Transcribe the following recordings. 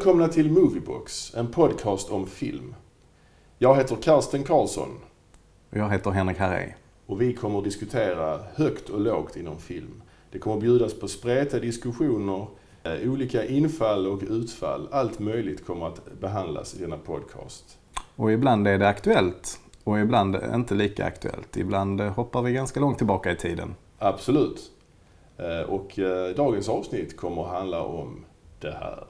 Välkomna till Moviebox, en podcast om film. Jag heter Karsten Karlsson Och jag heter Henrik Harré. och vi kommer att diskutera högt och lågt inom film. Det kommer att bjudas på spretiga diskussioner, eh, olika infall och utfall. Allt möjligt kommer att behandlas i denna podcast. Och ibland är det aktuellt och ibland inte lika aktuellt. Ibland eh, hoppar vi ganska långt tillbaka i tiden. Absolut. Eh, Och dagens avsnitt kommer att handla om det här.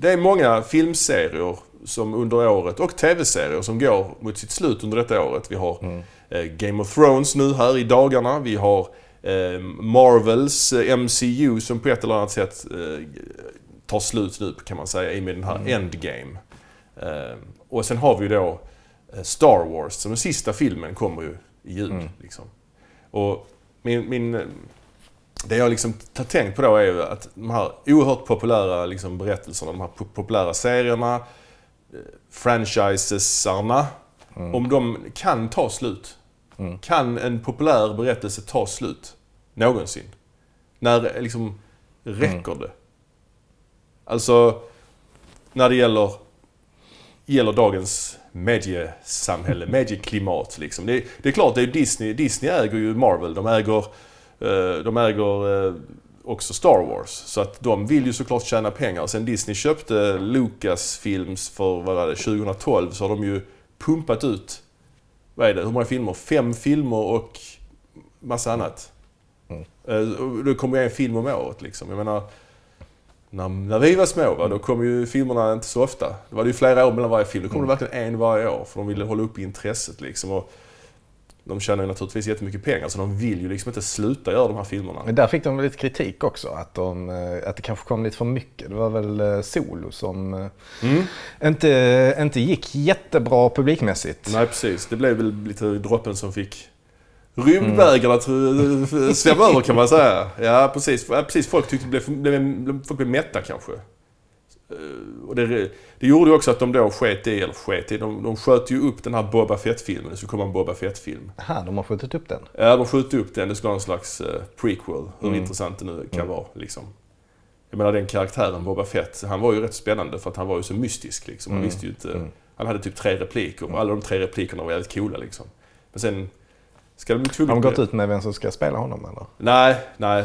Det är många filmserier som under året och tv-serier som går mot sitt slut under detta året. Vi har eh, Game of Thrones nu här i dagarna. Vi har eh, Marvels eh, MCU som på ett eller annat sätt eh, tar slut nu kan man säga i och med den här Endgame. Eh, och sen har vi ju då Star Wars som den sista filmen kommer ju i jul. Liksom. Och min, min, det jag liksom har tänkt på då är ju att de här oerhört populära liksom, berättelserna, de här po- populära serierna, eh, franchisesarna, om de kan ta slut. Kan en populär berättelse ta slut? Någonsin? När liksom räcker det? Alltså, när det gäller, gäller dagens mediesamhälle, medieklimat liksom. Det, det är klart, det är Disney. Disney äger ju Marvel. De äger, de äger eh, också Star Wars. Så att de vill ju såklart tjäna pengar. Sen Disney köpte Lucasfilms för, vad var det, 2012 så har de ju pumpat ut, vad är det, hur många filmer? Fem filmer och massa annat. Eh, och Det kommer ju en film om året liksom. Jag menar, när, när vi var små, va, då kom ju filmerna inte så ofta. Det var ju flera år mellan varje film. Då kom det verkligen en varje år, för de ville hålla upp intresset. Liksom. Och de tjänar ju naturligtvis jättemycket pengar, så de vill ju liksom inte sluta göra de här filmerna. Men där fick de lite kritik också, att, de, eh, att det kanske kom lite för mycket. Det var väl eh, Solo som eh, Mm. inte, inte gick jättebra publikmässigt. Nej, precis. Det blev väl lite droppen som fick rymdvägarna eh, svämma över kan man säga. Ja, precis. Ja, precis. Folk tyckte det blev, blev, folk blev mätta kanske. Eh, Och det, det gjorde ju också att de då sket i, eller sket i, de, de sköt ju upp den här Boba Fett-filmen. Det skulle komma en Boba Fett-film. Aha, de har skjutit upp den. Ja, de skjuter upp den. Det skulle vara en slags eh, prequel. Hur Mm. intressant det nu kan vara. Liksom. Jag menar den karaktären, Boba Fett, han var ju rätt spännande för att han var ju så mystisk. Liksom. Man Mm. visste ju inte... Mm. Han hade typ tre repliker och alla de tre replikerna var jävligt coola liksom. Men sen... Ska de Har de gått ut med vem som ska spela honom eller? Nej, nej.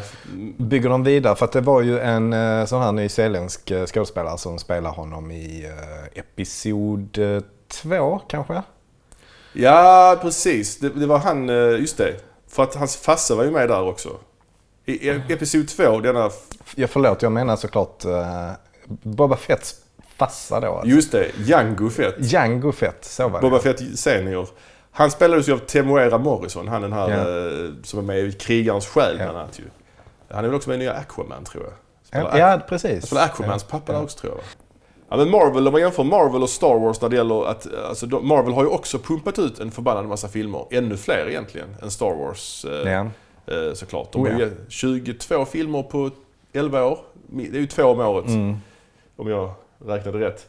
Bygger de vidare? För att det var ju en eh, sån här nyzeeländsk eh, skådespelare som spelar honom i eh, Episod 2 kanske? Ja, precis. Det, det var han, just det. För att hans farsa var ju med där också. I i Episod 2, denna... Ja, förlåt, jag menar såklart uh, Boba Fetts farsa då. Alltså. Just det, Django Fett. Django Fett, så var det. Boba Fett senior. Han spelades ju av Temuera Morrison, han den här eh, som är med i Krigarens själ Ja. bland annat ju. Han är väl också med i nya Aquaman tror jag. Spelar Ja, ja, Han precis. spelar Aquamans pappa där också tror jag. Ja men Marvel, om man jämför Marvel och Star Wars när det gäller att... Alltså, Marvel har ju också pumpat ut en förbannad massa filmer. Ännu fler egentligen än Star Wars eh, eh, såklart. De Oh, har ja. ju 22 filmer på 11 år. Det är ju två om året Mm. om jag räknade rätt.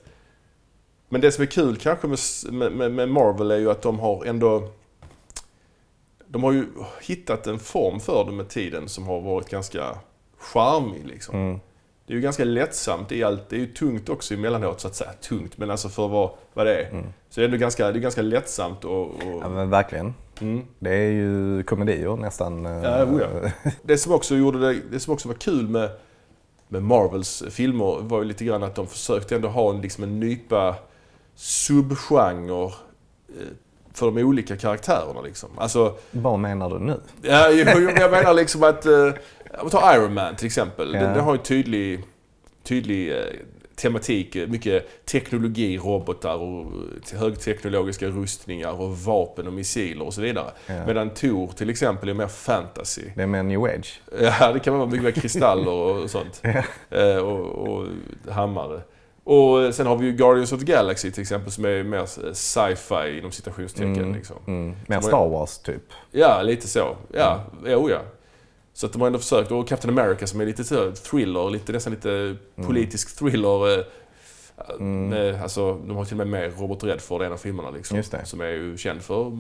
Men det som är kul kanske med, med, med- Marvel är ju att de har ändå... De har ju hittat en form för det med tiden som har varit ganska charmig liksom. Mm. Det är ju ganska lättsamt i allt. Det är ju tungt också emellanåt så att säga. Tungt, men alltså för vad, vad det är. Mm. Så det är ändå ganska, det är ganska lättsamt och... och Ja, men verkligen. mm. Det är ju komedier nästan. eh, Ja, oh ja. Det som också gjorde det, det som också var kul med, med Marvels filmer var ju lite grann att de försökte ändå ha en, liksom en nypa subgenre eh, för de olika karaktärerna liksom. Alltså, Vad menar du nu? ja, jo, jag menar liksom att... Eh, om ta Iron Man till exempel. Ja. Den, den har ju tydlig, tydlig eh, tematik. Mycket teknologi, robotar och högteknologiska rustningar och vapen och missiler och så vidare. Ja. Medan Thor till exempel är mer fantasy. Det är mer new age. Ja, det kan vara mycket mer kristaller och sånt. Eh, och, och hammare. Och sen har vi ju Guardians of the Galaxy till exempel som är mer sci-fi inom citationstecken. Mm. Liksom. Mm. Mer Star Wars typ. Ja, lite så. Ja, jo ja. Så att de har ändå försökt. Och Captain America som är lite så, thriller, lite, nästan lite politisk thriller. eh, Mm. Med, alltså, de har till och med med Robert Redford i en av filmerna. Liksom. Som är ju känd för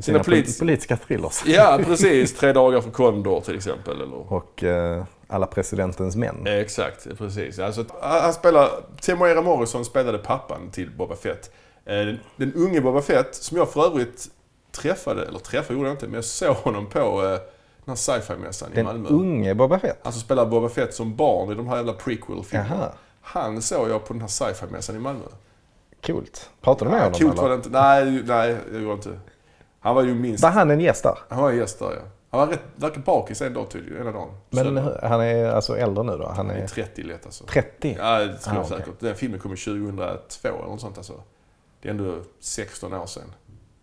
Sina, polit- polit- politiska thrillers. Ja, precis. Tre dagar för Condor till exempel. Eller? Och eh, alla presidentens män. Exakt, precis. Alltså, han spelar, Temuera Morrison spelade pappan till Boba Fett. Eh, Den, den unge Boba Fett, som jag för övrigt träffade, eller träffade gjorde jag inte, men jag såg honom på eh, den här sci-fi-mässan i Den Malmö. unge Boba Fett. Han som spelar Boba Fett som barn i de här jävla prequel-filmerna. Han såg jag på den här sci-fi-mässan i Malmö. coolt. Pratade du med Ja, honom Coolt eller? var det inte. Nej, nej, det gjorde jag inte. Han var ju minst... Var han en gäst där? Han var gäst där ja. Han var rätt, verkar bakis en dag tydligen, ena dagen. Men Söndag. han är alltså äldre nu då? Han Han är är 30 lätt alltså. 30? Ja, det tror jag Ah, säkert. Den filmen kom ju 2002 eller något sånt alltså. Det är ändå 16 år sedan.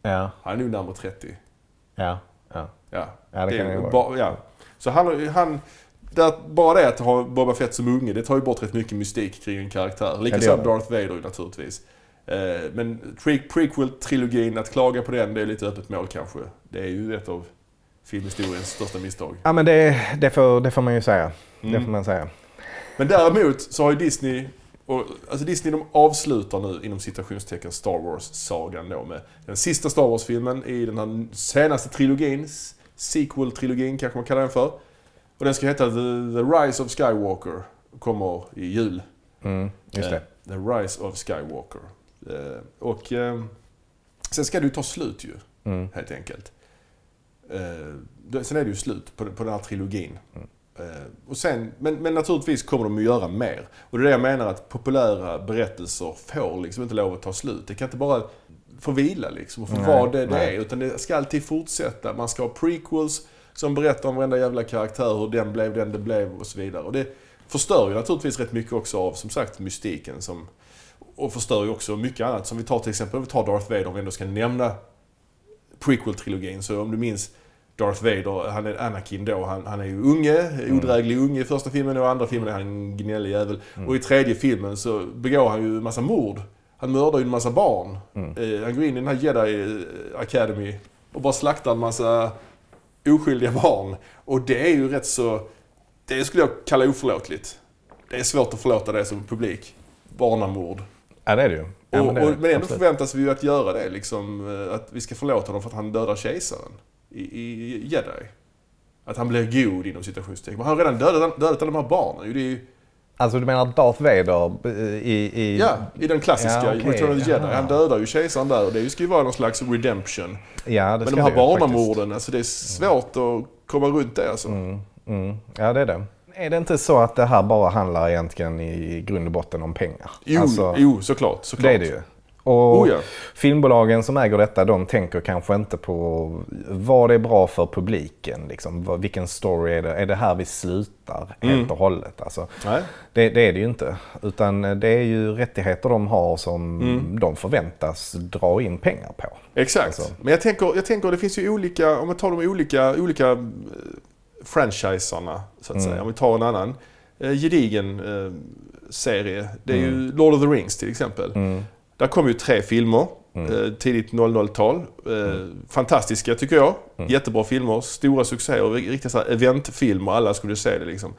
Ja, Han är nu närmare 30. ja, ja. Ja, Ja, det kan är det ju vara. ba- ja. Så han, han det, bara det att ha Boba Fett som unge, det tar ju bort rätt mycket mystik kring en karaktär. Ja, det Likaså det. Darth Vader naturligtvis. Eh, Men pre- prequel-trilogin, att klaga på den, det är lite öppet mål kanske. Det är ju ett av filmhistoriens största misstag. Ja men det, det, får, det får man ju säga. Det Mm. får man säga. Men däremot så har ju Disney, och, alltså Disney de avslutar nu inom citationstecken Star Wars-sagan då med den sista Star Wars-filmen i den här senaste trilogin, sequel-trilogin kanske man kallar den för. Och den ska heta The, The Rise of Skywalker, kommer i jul. Mm, just det. Eh, The Rise of Skywalker. Eh, och eh, sen ska ju ta slut ju, Mm. helt enkelt. Eh, sen är det ju slut på, på den här trilogin. Mm. Och sen, men, men naturligtvis kommer de att göra mer. Och det är det jag menar att populära berättelser får liksom inte lov att ta slut. Det kan inte bara få vila liksom och få vara det det är. Utan det ska alltid fortsätta. Man ska ha prequels som berättar om varenda jävla karaktär, hur den blev den det blev och så vidare. Och det förstör ju naturligtvis rätt mycket också av, som sagt, mystiken som och förstör ju också mycket annat. Som vi tar till exempel, om vi tar Darth Vader, om vi ändå ska nämna prequel-trilogin. Så om du minns Darth Vader, han är Anakin då. Han, han är ju unge, odräglig unge i första filmen och i andra filmen är han en gnällig jävel. Och i tredje filmen så begår han ju en massa mord. Han mördar ju en massa barn. Eh, han går in i den här Jedi Academy och bara slaktar en massa oskyldiga barn. Och det är ju rätt så... Det skulle jag kalla oförlåtligt. Det är svårt att förlåta det som publik. Barnamord. Ja det är det ju. Ja, och, men det och, men ändå förväntas vi ju att göra det. Liksom, eh, att vi ska förlåta honom för att han dödar kejsaren i, i Jedi. Att han blir god inom citationstecken. Men han har redan dödat, dödat alla de här barnen. Det är ju, Alltså du menar Darth Vader eh, i... i... ja, i den klassiska Ja, okej. Return of the Jedi. Han dödar ju kejsaren där och det ska ju vara någon slags redemption. ja det Men de här barnamorden, alltså det är svårt att komma runt det alltså. Mm. Ja det är det. Är det inte så att det här bara handlar egentligen i grund och botten om pengar? Jo, Alltså, jo såklart. såklart. det är det ju. Och Oh, ja. filmbolagen som äger detta, de tänker kanske inte på vad det är bra för publiken. Liksom. Vilken story är det? Är det här vi slutar helt Mm. och hållet? Alltså, Nej. det, det är det ju inte. Utan det är ju rättigheter de har som Mm. de förväntas dra in pengar på. Exakt. Alltså. Men jag tänker, jag tänker det finns ju olika, om vi tar de olika, olika eh, franchisarna så att Mm. säga. Om vi tar en annan eh, gedigen eh, serie. Det är Mm. ju Lord of the Rings till exempel. Där kom ju tre filmer. Mm. Eh, tidigt 00-tal. Eh, Fantastiska tycker jag. Mm. Jättebra filmer. Stora succéer. Riktiga så här eventfilmer. Alla skulle se det liksom.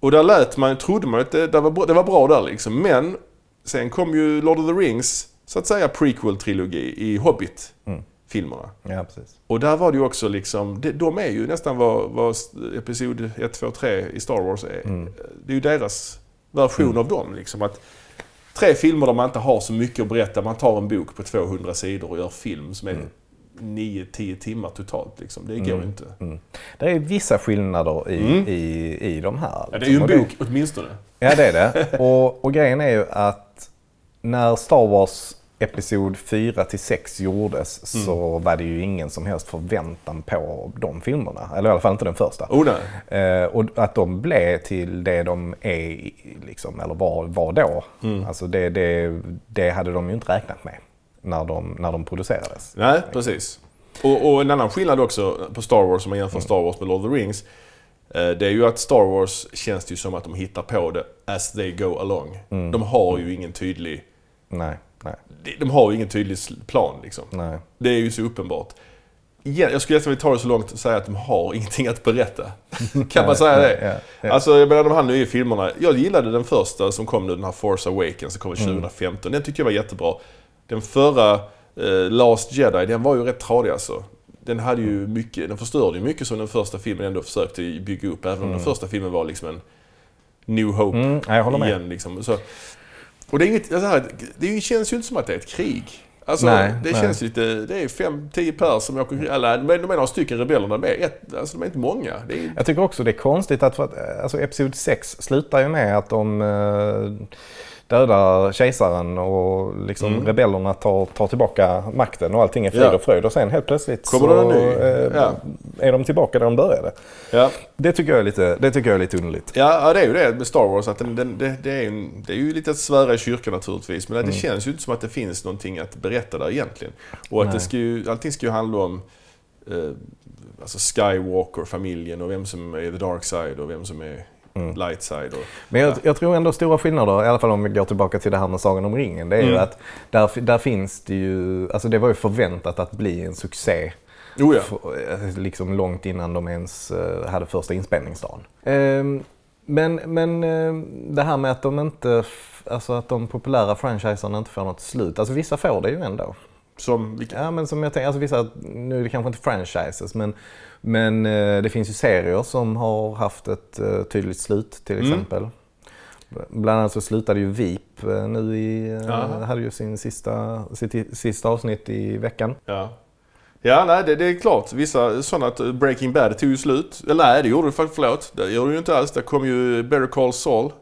Och där lät man, trodde man att det, det, var, bra- det var bra där liksom. Men sen kom ju Lord of the Rings, så att säga prequel-trilogi i Hobbit-filmerna. Ja, precis. Och där var det ju också liksom, de, är ju nästan vad, vad Episod 1, 2, 3 i Star Wars är. Mm. Det är ju deras version av dem liksom. Att tre filmer där man inte har så mycket att berätta. Man tar en bok på 200 sidor och gör film som är Mm. 9-10 timmar totalt liksom. Det går ju inte. Det är vissa skillnader i, Mm. i, i de här. Ja, det är ju en Och det- bok åtminstone. Ja, det är det. Och, och grejen är ju att när Star Wars Episod 4 till 6 gjordes så var det ju ingen som helst förväntan på de filmerna. Eller i alla fall inte den första. Oh. Eh, och att de blev till det de är, liksom, eller var, var då. Alltså det, det, det hade de ju inte räknat med när de, när de producerades. Nej, precis. Och, och en annan skillnad också på Star Wars, om man jämför Star Wars med Lord of the Rings. eh, Det är ju att Star Wars känns det ju som att de hittar på det as they go along. De har ju ingen tydlig... Nej, de- har ju ingen tydlig plan liksom. nej. Det är ju så uppenbart. Igen, jag skulle nästan vilja ta det så långt och säga att de har ingenting att berätta. kan man säga det? Ja, ja. Alltså jag menar de här nya filmerna. Jag gillade den första som kom nu, den här Force Awakens som kom 2015. Den tyckte jag var jättebra. Den förra Eh, Last Jedi, den var ju rätt tradig alltså. Den hade ju mycket, den förstörde ju mycket som den första filmen ändå försökte bygga upp. Även om den första filmen var liksom en New Hope Mm, ja, jag håller med. igen. Liksom. Så, och det, är inget, alltså här, det känns ju inte som att det är ett krig. Alltså, Nej, det nej. känns lite... Det är fem, tio pers som åker... Eller de är de är några stycken rebeller. De är, ett, alltså, de är inte många. Är, Jag tycker också det är konstigt att, för att alltså Episod 6 slutar ju med att de eh, dödar kejsaren och liksom Mm. rebellerna tar, tar tillbaka makten och allting är frid Ja. och fröjd. Och sen helt plötsligt Kommer så en eh, Ja. är de tillbaka där de började. ja. Det tycker jag är lite, det tycker jag är lite underligt. Ja, det är ju det med Star Wars. Att den, den, det, det, är ju, det är ju lite att svära i kyrkan naturligtvis. Men Mm. det känns ju inte som att det finns någonting att berätta där egentligen. Och att det ska ju, allting ska ju handla om eh, alltså Skywalker-familjen och vem som är the dark side och vem som är Mm. light side. Och, Men jag, jag tror ändå stora skillnader, i alla fall om vi går tillbaka till det här med Sagan om ringen. Det är ju Mm. att där, där finns det ju, alltså det var ju förväntat att bli en succé. oh ja. För, eh, liksom långt innan de ens eh, hade första inspelningsdagen. Ehm, Men, men eh, det här med att de inte, alltså att de populära franchiserna inte får något slut. Alltså vissa får det ju ändå. Som, vilka, Ja men som jag tänker, alltså vissa, nu är det kanske inte franchises men, men eh, det finns ju serier som har haft ett eh, tydligt slut till Mm. exempel. Bland annat så slutade ju VIP eh, nu i, Aha. hade ju sin sista, sitt sista avsnitt i veckan. ja. Ja, nej, det, det är klart. Vissa sådana Breaking Bad tog ju slut. Eller nej, det gjorde det faktiskt. Förlåt. Det gjorde det ju inte alls. Det kom ju Better Call Saul.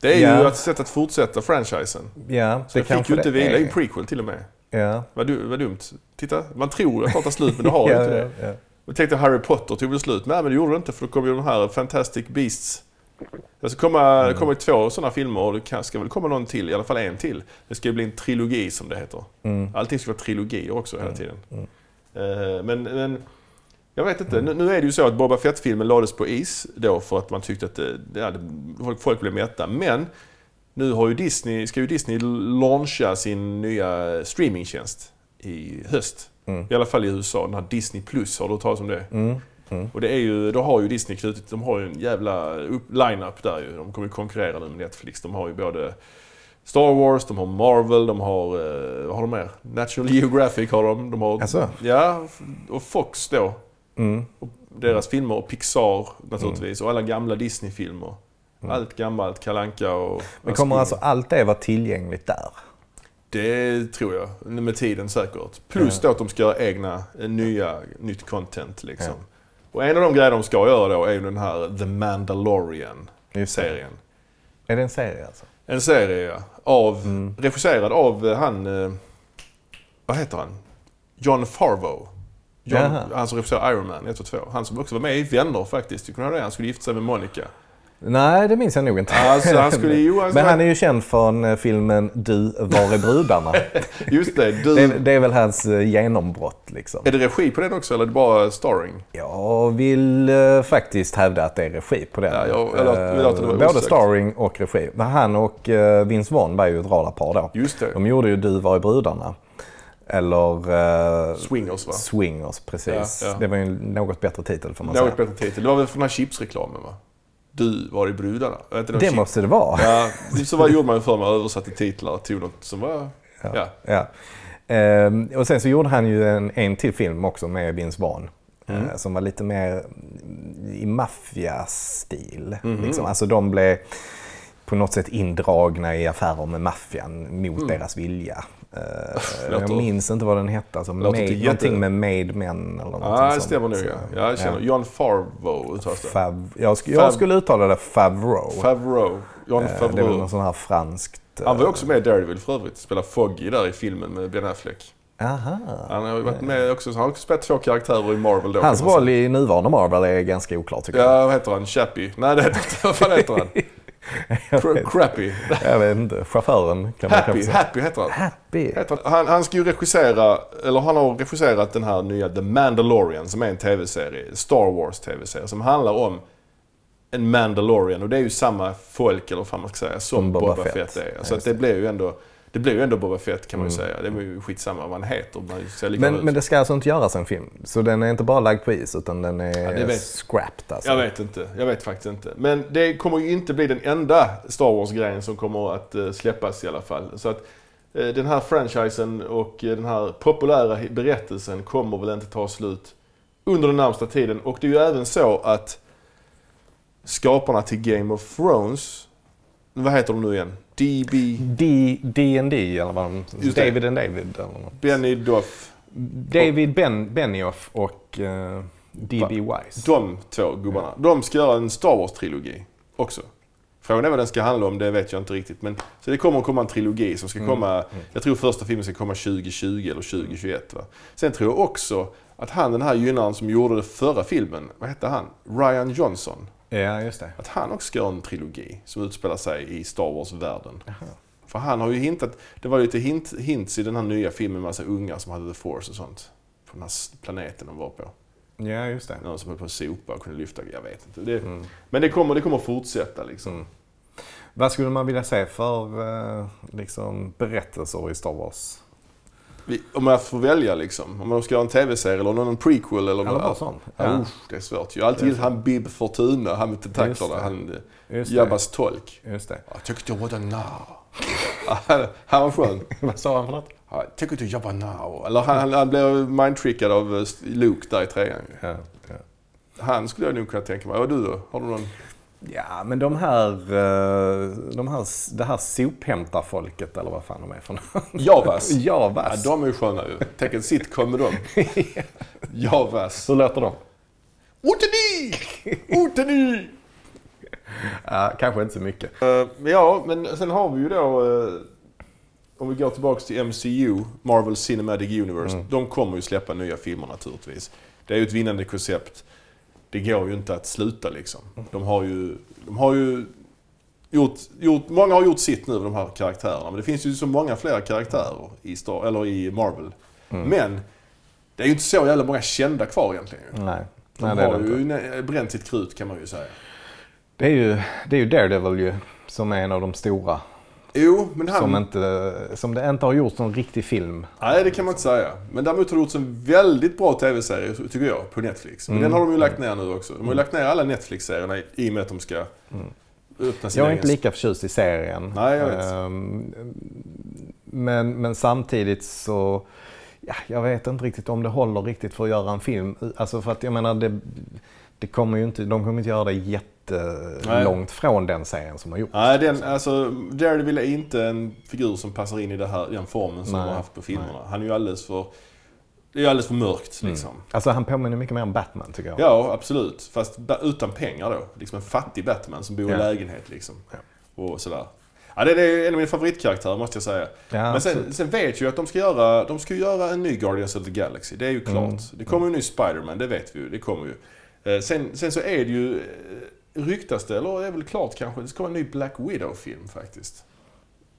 Det är Ja. ju ett sätt att fortsätta franchisen. Ja, Så det fick ju inte vila. Det ju prequel till och med. Ja. Vad, du, vad dumt. Titta, man tror att det tar slut men det har ja, inte det. ja, ja. Jag tänkte Harry Potter tog väl slut. Nej men det gjorde det inte för då kom ju de här Fantastic Beasts. Det ska komma, kommer ju två sådana filmer och det kan, ska väl komma någon till, i alla fall en till. Det ska ju bli en trilogi som det heter. Mm. Allting ska vara trilogier också hela tiden. mm. Eh, men, men jag vet inte. Nu, nu är det ju så att Boba Fett-filmen lades på is då för att man tyckte att det, det folk blev mätta. Men nu har ju Disney, ska ju Disney launcha sin nya streamingtjänst i höst. Mm. I alla fall i USA. Den här Disney Plus, har du hört talas om det? Mm. Mm. Och det är ju, då har ju Disney knutit, de har ju en jävla line-up där ju. De kommer ju konkurrera nu med Netflix. De har ju både Star Wars, de har Marvel, de har, eh, vad har de mer? National Geographic har de. de har, Jaså? Ja, och Fox då. Mm. Och deras filmer och Pixar naturligtvis. Och alla gamla Disney-filmer. Allt gammalt, Kalanka och... Mm. Men kommer alltså allt det vara tillgängligt där? Det tror jag, med tiden säkert. Plus då att de ska göra egna, eh, nya, nytt content liksom. Och en av de grejer de ska göra då är ju den här The Mandalorian Just det. serien. Är det en serie alltså? En serie ja, av, Mm. regisserad av eh, han, eh, vad heter han? John Farvo. John, han som regisserade Iron Man 1 och 2. Han som också var med i Vänner faktiskt. Du kunde höra det? Han skulle gifta sig med Monica. Nej, det minns jag nog inte. Alltså, han skulle ju... Men han är ju känd från eh, filmen Du, var är brudarna? Just det, du... det, är, det är väl hans eh, genombrott liksom. Är det regi på den också eller är det bara starring? Jag vill eh, faktiskt hävda att det är regi på den. Ja, jag- låter- jag det vara Både osagt. starring och regi. Men han och eh, Vince Vaughn var ju ett radarpar då. Just det. De gjorde ju Du, var är brudarna? Eller eh, Swingers va? Swingers, precis. Ja, ja. Det var ju en något bättre titel får man Något säga. bättre titel. Det var väl från den här chipsreklamen va? Du var i brudarna. Inte Det chip- måste det vara. Ja, så vad gjorde man för man översatte titlar och tog något som var... Ja. Ja. Ehm, och sen så gjorde han ju en, en till film också med Vince Vaughn. Mm. eh, som var lite mer i maffiastil. Mhm. Liksom. Alltså de blev på något sätt indragna i affärer med maffian mot deras vilja. Eh. Låter- jag minns inte vad den hette. Alltså, made, jätte- någonting med Made Men eller Ja, det sånt. stämmer nog. Ja. Jag känner John Farvo uttalas det. Fav, jag, sk- jag Fav- skulle uttala det Favreau. Favreau. John Eh, det är väl Favreau. någon sån här franskt... eh, Han var också med i Daredevil för övrigt. Spelade Foggy där i filmen med Ben Affleck. Aha. Han har varit med också. Han har spelat två karaktärer i Marvel då. Hans roll i nuvarande Marvel är ganska oklar tycker jag. Ja, vad heter han? Chappie? Nej, det heter inte. Vad fan heter han? Cra- Crappy. Jag vet inte. Chauffören kan man Happy. kanske säga. Happy heter han. Happy. Heter han. Han, han ska ju regissera, eller han har regisserat den här nya The Mandalorian som är en tv-serie. Star Wars tv-serie som handlar om en Mandalorian och det är ju samma folk, eller vad man ska säga, som Som Boba, Boba Fett, Fett. är. Ja, Så just det blir ju ändå det blir ju ändå Boba Fett kan man ju Mm. säga. Det är ju skitsamma vad han heter. Man Men, ut. men det ska alltså inte göras en film? Så den är inte bara lagd på is utan den är vet- scrapped alltså? Jag vet inte. Jag vet faktiskt inte. Men det kommer ju inte bli den enda Star Wars-grejen som kommer att eh, släppas i alla fall. Så att eh, den här franchisen och eh, den här populära berättelsen kommer väl inte ta slut under den närmsta tiden. Och det är ju även så att skaparna till Game of Thrones, vad heter de nu igen? DB, D- D&D eller vad de... David and David eller något. Benny Doff. David ben, Benioff och uh, D.B. Wise. De två gubbarna. De ska göra en Star Wars-trilogi också. Frågan är vad den ska handla om, det vet jag inte riktigt. Men, så det kommer att komma en trilogi som ska komma, jag tror första filmen ska komma 2020 eller 2021. Va? Sen tror jag också att han den här gynnaren som gjorde den förra filmen, vad hette han? Ryan Johnson. Ja, just det. Att han också ska göra en trilogi som utspelar sig i Star Wars-världen. För han har ju hintat, det var lite hint, hints i den här nya filmen med massa ungar som hade the force och sånt. På den här planeten de var på. Ja, just det. Någon som höll på att sopa och kunde lyfta, jag vet inte. Det, Men det kommer, det kommer fortsätta liksom. Mm. Vad skulle man vilja se för eh, liksom, berättelser i Star Wars? Om jag får välja liksom. Om man ska göra en tv-serie eller någon prequel eller något. sånt. Ja. Ja. usch, det är svårt. Jag har alltid gillat han Bib Fortuna, han med tentaklerna. Han. Jabbas tolk. Just det. Jag tyckte det var den now. han, var skön. Vad sa han för något? Jag tycker du jobbar now. Eller han, han, han blev mindtrickad av eh, Luke där i trean. Ja, ja. Han skulle jag nog kunna tänka mig. Och du då? Har du någon? Ja, men de här, eh, de här, det här sophämtarfolket eller vad fan de är för något. Javas. Ja, Javas. de är ju sköna ju. Tänk en sitcom med dem. Javas. Hur låter de? Oteni! Oteni! Ja, kanske inte så mycket. Eh, ja, men sen har vi ju då... eh, om vi går tillbaks till MCU, Marvel Cinematic Universe. De kommer ju släppa nya filmer naturligtvis. Det är ju ett vinnande koncept. Det går ju inte att sluta liksom. De har ju... De har ju gjort, gjort, många har gjort sitt nu, de här karaktärerna. Men det finns ju så många fler karaktärer i, Star, eller i Marvel. Men det är ju inte så jävla många kända kvar egentligen. Nej. De Nej, det är har ju inte. bränt sitt krut kan man ju säga. Det är ju, det är ju Daredevil ju, som är en av de stora. Jo, men han... Som, inte, som det inte har gjorts någon riktig film. Nej, det kan man inte säga. Men däremot har det gjorts en väldigt bra tv-serie, tycker jag, på Netflix. Mm. Men den har de ju lagt ner nu också. De har ju lagt ner alla Netflix-serierna i och med att de ska öppna sin Jag är egen... inte lika förtjust i serien. Nej, jag vet. Ehm, Men, men samtidigt så... Ja, jag vet inte riktigt om det håller riktigt för att göra en film. Alltså för att jag menar, det, det kommer ju inte, de kommer inte göra det jättelångt från den serien som har gjorts. Nej, den, alltså, Daredevil är inte en figur som passar in i det här, den formen som Nej, har haft på filmerna. nej. Han är ju alldeles för... Det är alldeles för mörkt liksom. Alltså han påminner mycket mer om Batman tycker jag. Ja, absolut. Fast utan pengar då. Liksom en fattig Batman som bor i Ja. lägenhet liksom. Och sådär. Ja, det är en av mina favoritkaraktärer måste jag säga. Ja, Men sen, sen vet jag ju att de ska göra, de ska göra en ny Guardians of the Galaxy. Det är ju klart. Mm. Det kommer ju en ny Spider-Man, det vet vi ju. Det kommer ju. Eh, Sen, sen så är det ju, eh, ryktas det, eller är väl klart kanske, det ska vara en ny Black Widow-film faktiskt.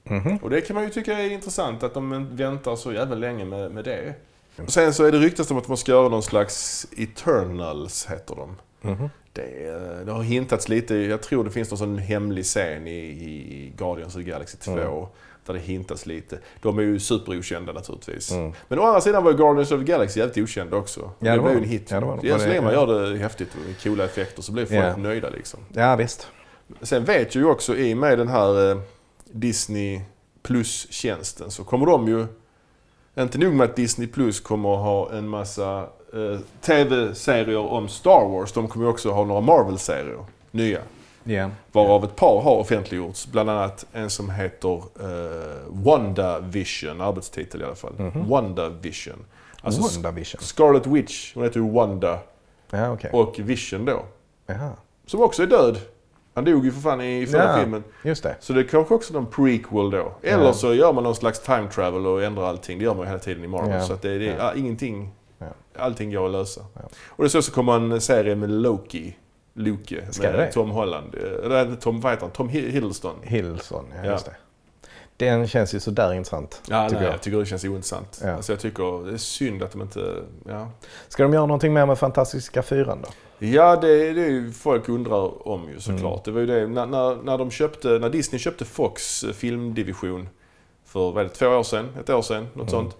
Mhm. Och det kan man ju tycka är intressant att de väntar så jävla länge med, med det. Och sen så är det ryktas om att man ska göra någon slags Eternals, heter de. Mhm. Det, eh, det har hintats lite, jag tror det finns någon sån hemlig scen i, i Guardians of the Galaxy 2. Mm. Där det hintas lite. De är ju superokända naturligtvis. Mm. Men å andra sidan var ju Guardians of the Galaxy jävligt okända också. Ja, det det blev ju en hit. Ja, det var så länge man gör det häftigt med coola effekter så blir folk Ja. nöjda liksom. Ja visst. Sen vet jag ju också i och med den här eh, Disney Plus-tjänsten så kommer de ju... Inte nog med att Disney Plus kommer att ha en massa eh, TV-serier om Star Wars. De kommer ju också ha några Marvel-serier. Nya. Ja. Varav ett par har offentliggjorts. Bland annat en som heter eh, WandaVision, arbetstitel i alla fall. WandaVision. Alltså S- WandaVision. Scarlet Witch, hon heter ju Wanda. Ja okej. Och Vision då. Jaha. Som också är död. Han dog ju för fan i förra Ja. filmen. Just det. Så det är kanske också någon prequel då. Eller Ja. så gör man någon slags time travel och ändrar allting. Det gör man ju hela tiden i Marvel. Ja. Så att det, det är ingenting. Allting går att lösa. Och det så, så kommer en serie med Loki. Ska med det? Tom Holland. Eh, Eller Tom, vad heter han? Tom Hi- Hiddleston. Hillson, ja, Ja. just det. Den känns ju sådär intressant. Ja, tycker nej, jag. jag tycker det känns ointressant. Ja. Alltså jag tycker det är synd att de inte... Ja, Ska de göra någonting mer med Fantastiska Fyran då? ja det, det är ju folk undrar om ju såklart. Mm. Det var ju det, när, när, när, de köpte, när Disney köpte Fox eh, filmdivision för vad det, två år sedan, ett år sedan, något Mm. sånt.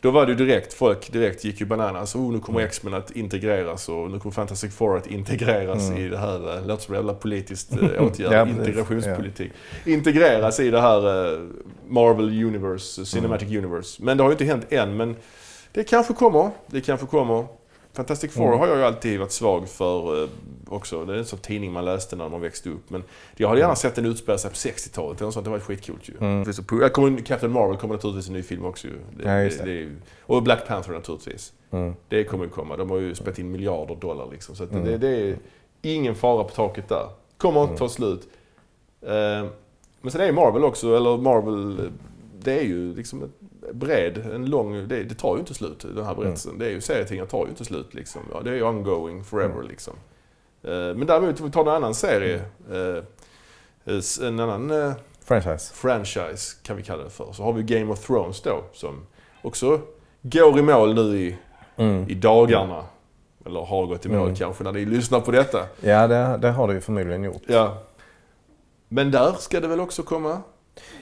Då var det ju direkt, folk direkt gick ju bananas. Oh, nu kommer Mm. X-Men att integreras och nu kommer Fantastic Four att integreras Mm. i det här, eh, låter som en jävla politiskt eh, åtgärd, Ja, integrationspolitik. Integreras i det här eh, Marvel Universe, Cinematic Universe. Men det har ju inte hänt än. Men det kanske kommer. Det kanske kommer. Fantastic Four Mm. har jag ju alltid varit svag för eh, också. Det är en sån tidning man läste när man växte upp. Men jag hade gärna sett den utspela sig på 60-talet. eller sånt. Det var skitcoolt ju. Mm. Det kommer, Captain Marvel kommer naturligtvis en ny film också ju. Det, Ja, just det. det ju- och Black Panther naturligtvis. Mm. Det kommer ju komma. De har ju spelat in miljarder dollar liksom. Så Mm. det, det är ingen fara på taket där. Kommer inte ta slut. Eh, men sen är Marvel också, eller Marvel, eh, det är ju liksom bred, en lång, det, det tar ju inte slut den här berättelsen. Det är ju serietidningar tar ju inte slut liksom. Ja, det är ju ongoing forever liksom. Eh, men däremot om vi tar en annan serie, eh, eh, en annan eh, Franchise. franchise kan vi kalla det för. Så har vi Game of Thrones då som också går i mål nu i, Mm. i dagarna. Eller har gått i mål Mm. kanske när ni lyssnar på detta. Ja, det, det har det ju förmodligen gjort. Ja. Men där ska det väl också komma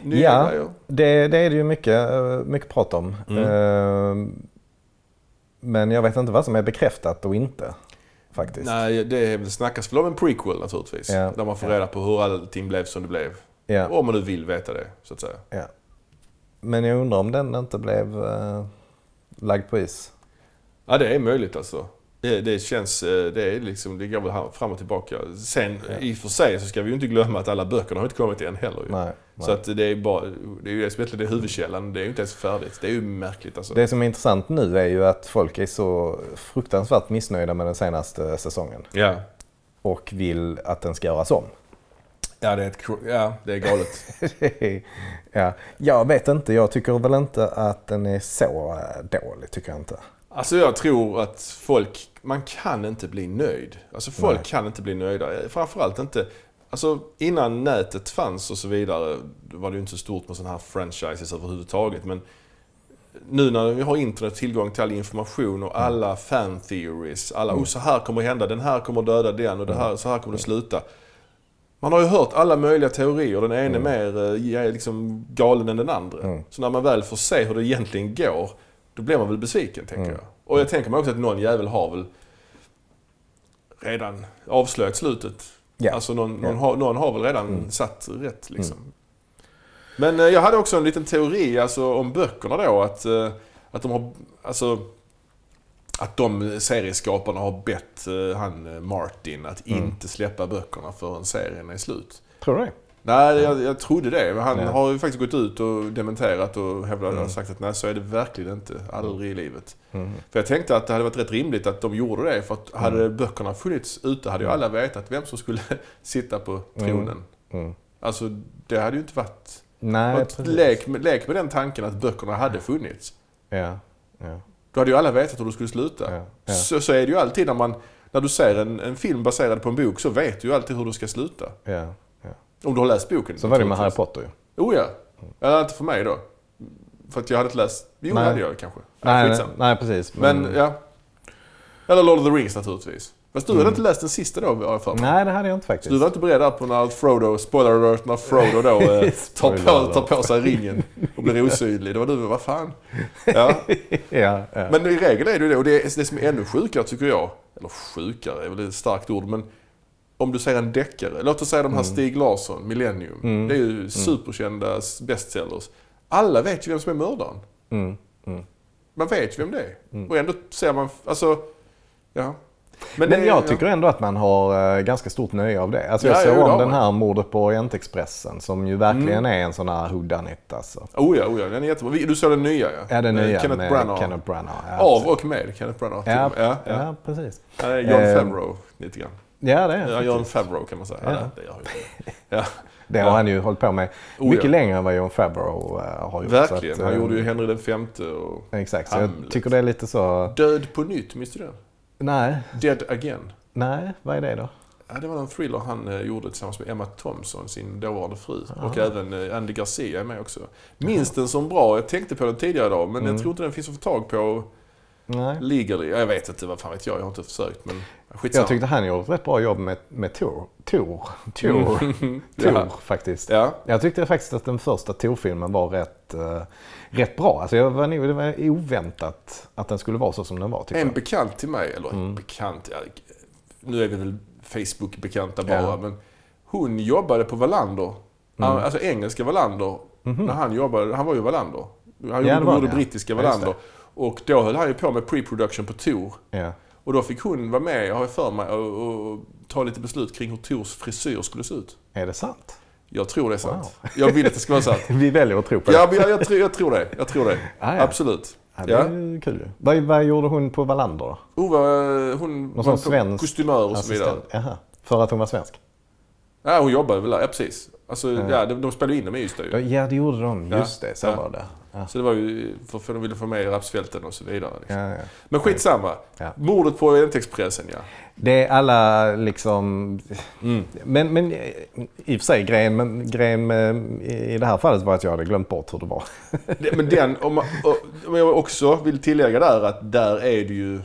nya Ja. Det, det är det ju mycket, eh, mycket prat om. Mm. Eh, Men jag vet inte vad som är bekräftat och inte. Faktiskt. Nej, det snackas väl om en prequel naturligtvis. Ja. Där man får Ja. reda på hur allting blev som det blev. Ja, Om man nu vill veta det, så att säga. ja. Men jag undrar om den inte blev uh, lagd på is. Ja, det är möjligt alltså. Det, det känns, eh, det är liksom, det går väl fram och tillbaka. Sen Ja. i och för sig så ska vi ju inte glömma att alla böckerna har inte kommit än heller ju. Nej, Så nej. att det är bara, det är ju det är huvudkällan. Det är ju inte ens färdigt. Det är ju märkligt alltså. Det som är intressant nu är ju att folk är så fruktansvärt missnöjda med den senaste säsongen. Ja. Och vill att den ska göras om. Ja, det är, ett, ja, det är galet. ja. Jag vet inte, jag tycker väl inte att den är så eh, dålig, tycker jag inte. Alltså jag tror att folk, man kan inte bli nöjd. Alltså folk Nej. kan inte bli nöjda. Framförallt inte, alltså innan nätet fanns och så vidare var det ju inte så stort med sådana här franchises överhuvudtaget. Men nu när vi har internet tillgång till all information och alla fan theories. Alla, oh, så här kommer hända, den här kommer döda den och det här, så här kommer det sluta. Man har ju hört alla möjliga teorier. Den ene mer eh, liksom galen än den andra. Mm. Så när man väl får se hur det egentligen går, då blir man väl besviken tänker Mm. jag. Och jag tänker mig också att någon jävel har väl redan avslöjat slutet. Ja. Alltså någon, någon. Mm. har, någon har väl redan satt rätt liksom. Men eh, jag hade också en liten teori alltså, om böckerna då. Att, eh, att de har... Alltså, att de serieskaparna har bett eh, han Martin att Mm. inte släppa böckerna förrän serien är slut. Tror du det? Nej, jag, jag trodde det. Men han Ja. har ju faktiskt gått ut och dementerat och hävdat Mm. och sagt att nej, så är det verkligen inte. Aldrig i livet. Mm. För jag tänkte att det hade varit rätt rimligt att de gjorde det. För att hade böckerna funnits ute hade ju alla vetat vem som skulle sitta på tronen. Mm. Alltså, det hade ju inte varit... Nej, precis. lek, med, lek med den tanken att böckerna hade funnits. Ja, ja, Då hade ju alla vetat hur det skulle sluta. ja, ja. Så, så är det ju alltid när man... När du ser en, en film baserad på en bok så vet du ju alltid hur det ska sluta. ja. Om du har läst boken. Så var det med Harry. Potter ju. Oh ja. Eller inte för mig då. För att jag hade inte läst... Jo, Nej. det hade jag kanske. Nej, nej, nej, precis. Men ja. Eller Lord of the Rings naturligtvis. Fast du hade inte läst den sista då, har jag för mig. Nej, det hade jag inte Så faktiskt. du var inte beredd på när Frodo, spoiler alert, när Frodo då eh, tar, på, tar på sig ringen och blir osynlig. Det var du, vad fan. Ja. ja, ja. Men i regel är det ju det. Och det, är, det som är ännu sjukare tycker jag, eller sjukare är väl ett starkt ord, men om du säger en deckare. Låt oss säga de här Stig Larsson, Millennium. Mm. Det är ju superkända bestsellers. Alla vet ju vem som är mördaren. Mm, mm. Man vet ju vem det är. Och ändå ser man, alltså, ja. Men, det- jag tycker ändå att man har eh, ganska stort nöje av det. Alltså jag Ja, såg om den här Mordet på Orientexpressen som ju verkligen är en sån här whodunit alltså. Oh ja, oh ja, den är jättebra. Du såg den nya ja? Ja, den Med nya Kenneth med Branagh. Kenneth Branagh. Ja, Av och med Kenneth Branagh. ja, ja, ja. ja, precis. John Eh, Favreau lite grann. Ja, det är han John. Favreau kan man säga. Ja. Ja. det gör. Ja, Det har han ju hållit på med Oh, mycket ja. längre än vad John Favreau eh, har gjort. verkligen. Att, Han eh, gjorde ju Henry den femte och Exakt, så jag tycker det är lite så... Död på nytt, minns du den? Nej, Dead Again. nej, vad är det då? Ja, det var en thriller han eh, gjorde tillsammans med Emma Thompson, sin dåvarande fru. Och även Andy Garcia är med också. Minns den som bra? Jag tänkte på den tidigare idag, men Mm. jag tror inte den finns att få tag på Nej. legally. Ja, Jag vet inte, vad fan vet jag? Jag har inte försökt, men skitsamma. Jag tyckte han gjorde ett rätt bra jobb med, med Tor. Tor. Tor. Mm. Tor, ja. faktiskt. ja. Jag tyckte faktiskt att den första Tor-filmen var rätt, eh, rätt bra. Alltså jag var, det var oväntat att den skulle vara så som den var. En jag. bekant till mig, eller Mm. bekant, ja, nu är vi väl Facebook-bekanta bara, Ja. men hon jobbade på Wallander, Mm. alltså engelska Wallander, När han jobbade, han var ju Wallander. Han det gjorde, han, ja. brittiska Ja, Wallander. Och då höll han ju på med pre-production på Tor. Ja. Och då fick hon vara med, har jag för mig, och, och ta lite beslut kring hur Tors frisyr skulle se ut. Är det sant? Jag tror det är sant. Jag vill att det ska vara sant. Vi väljer att tro på det. Ja, jag, jag, tror, jag tror det. Jag tror det. Ah, ja. Absolut. Ja, det Ja. är ju kul vad, vad gjorde hon på Wallander då? Hon var, hon var sån på svensk kostymör och så vidare. Jaha. För att hon var svensk? Ja, hon jobbade väl där, ja precis. Alltså, ja. de, de spelade in dem i Ystad Ja, ju. Ja, det gjorde de. Ja. Just det, så Ja. var det. Ja. Så det var ju för, för de ville få med rapsfälten och så vidare. Liksom. Ja, ja. Men skitsamma. Ja. Mordet på Orientexpressen ja. Det är alla liksom... Mm. Men, men i och för sig, grejen, men, grejen med, i det här fallet var att jag hade glömt bort hur det var. Det, men den, om, man, och- om jag också vill tillägga där att där är det ju...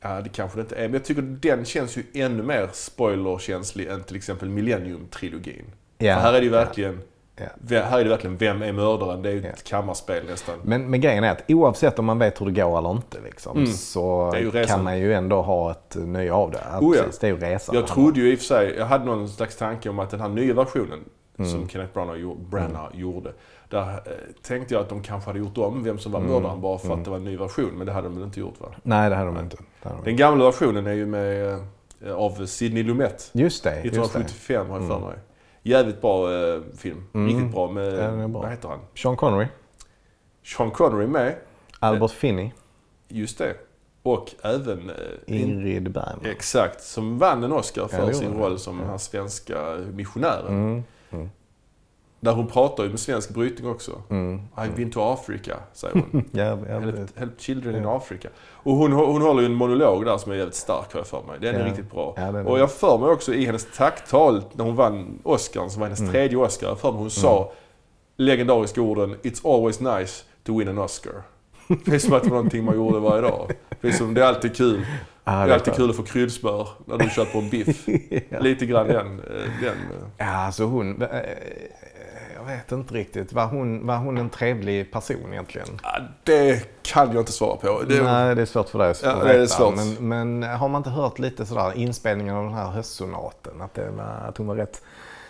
Ja, det kanske det inte är. Men jag tycker den känns ju ännu mer spoilerkänslig än till exempel Millennium-trilogin. Ja. För här är det ju verkligen... Ja. Här är det verkligen vem är mördaren? Det är ju Ja. ett kammarspel nästan. Men, men grejen är att oavsett om man vet hur det går eller inte liksom, Mm. så kan man ju ändå ha ett nöje av det. Ja, Oh ja. precis, det är ju resan. Jag trodde ju i och för sig, jag hade någon slags tanke om att den här nya versionen Mm. som Kenneth Branagh, gjorde- Branagh gjorde. Där eh, tänkte jag att de kanske hade gjort om vem som var mördaren bara för att det var en ny version. Men det hade de väl inte gjort va? Nej, det hade de inte. Det hade de Den gamla versionen är ju med, eh, av Sidney Lumet. Just det. Just det. 1975 har jag för mig. Jävligt bra eh, film. Mm. Riktigt bra med, Ja, bra. vad heter han? Sean Connery, Sean Connery med. Albert Finney, Just det. Och även... eh, in- Ingrid Bergman. Exakt, som vann en Oscar Ja, för gjorde sin roll som den här svenska missionären. Mm. Där hon pratar ju med svensk brytning också. Mm. I've been to Africa, säger hon. Ja, ja, help, help children in Africa. Och hon, hon håller ju en monolog där som är jävligt stark har jag för mig. Den är Ja. riktigt bra. Ja, och jag för mig också i hennes tacktal när hon vann Oscar, som var hennes Mm. tredje Oscar, jag för mig hon sa legendariska orden It's always nice to win an Oscar. Det är som att det var någonting man gjorde varje dag. Det är, som, det är alltid kul. Ja, det är alltid kul att få kryddsmör när du på en biff. Lite grann den. eh, den eh. Ja, alltså hon... Jag vet inte riktigt. Var hon, var hon en trevlig person egentligen? Ja, det kan jag inte svara på. Det, Nej, det är svårt för dig att Ja, veta. det är svårt. Men, men har man inte hört lite sådär inspelningen av den här höstsonaten? Att, det var, att hon var rätt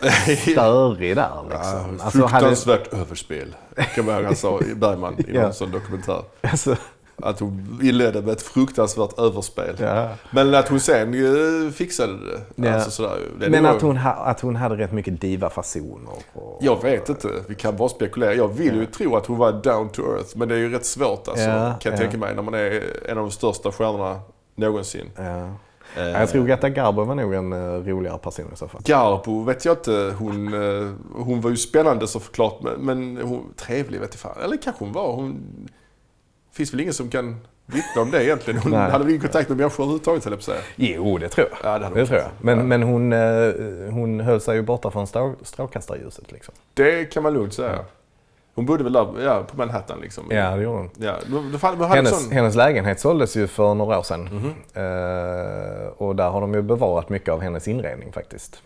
störig där liksom. Ja, Alltså, hade, fruktansvärt överspel. Kan man ihåg han sa i Bergman i Ja. någon sån dokumentär. alltså, Att hon inledde med ett fruktansvärt överspel. ja. Men att hon sen eh, fixade det. Ja. Alltså sådär. Det Men att hon, ha, att hon hade rätt mycket diva-fasoner. Och, Jag vet inte. Vi kan bara spekulera. Jag vill ju tro att hon var down to earth. Men det är ju rätt svårt alltså. Ja, kan jag ja. tänka mig. När man är en av de största stjärnorna någonsin. ja. Eh, Jag tror Greta Garbo var nog en uh, roligare person i så fall. Garbo vet jag inte. Hon, eh, hon var ju spännande såklart. Men, men hon, trevlig vet jag fan. Eller kanske hon var. Hon, finns väl ingen som kan vittna om det egentligen. Hon Nej. hade väl ingen kontakt med människor överhuvudtaget höll jag på att säga. Jo, det tror jag. Ja, det Det tror jag. Men, Ja. men hon, eh, hon höll sig ju borta från strå, strålkastarljuset. Liksom. Det kan man lugnt säga. Hon bodde väl där ja, på Manhattan liksom. Ja, det gjorde hon. Ja, då hade Hennes, sån... hennes lägenhet såldes ju för några år sedan. Mhm. Eh, och där har de ju bevarat mycket av hennes inredning faktiskt.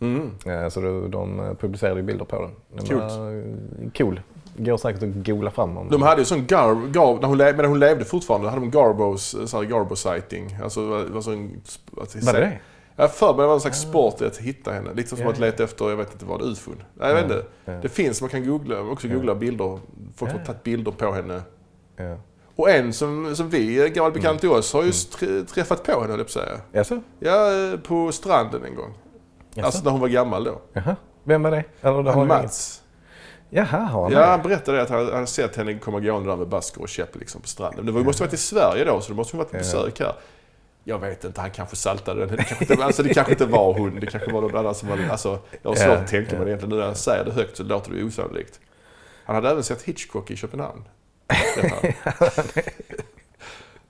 Mm. Eh, så de, de publicerade ju bilder på den. Den Coolt. var, cool. Går säkert att googla fram om De hade ju sån gar, gar, när hon levde, men hon levde fortfarande, hade de Garbos, så här Garbo-sighting. Alltså, det var sån... Att, Var det det? Jag för mig det var en slags sport i att hitta henne. Lite som Ja, att leta efter, jag vet inte vad, ufon. Nej, jag vet inte. ja. Det finns, man kan googla, också googla bilder. Folk har tagit bilder på henne. Och en som, som vi, gammal bekant till oss, har Mm. ju tr- träffat på henne, höll jag på att säga. Jaså? Ja, eh, på stranden en gång. Jaså? Alltså när hon var gammal då. Jaha. Vem var det? Eller det har Han Mats. Jaha, har han Ja, han berättade att han hade sett henne komma gående där med basker och käpp liksom på stranden. Men det var, måste varit i Sverige då, så det måste ha varit på besök här. Jag vet inte, han kanske saltade den. Det kanske inte, alltså det kanske inte var hon, det kanske var någon annan som var... Alltså, jag har svårt att tänka mig det egentligen. Nu när jag säger det högt så låter det osannolikt. Han hade även sett Hitchcock i Köpenhamn. Han.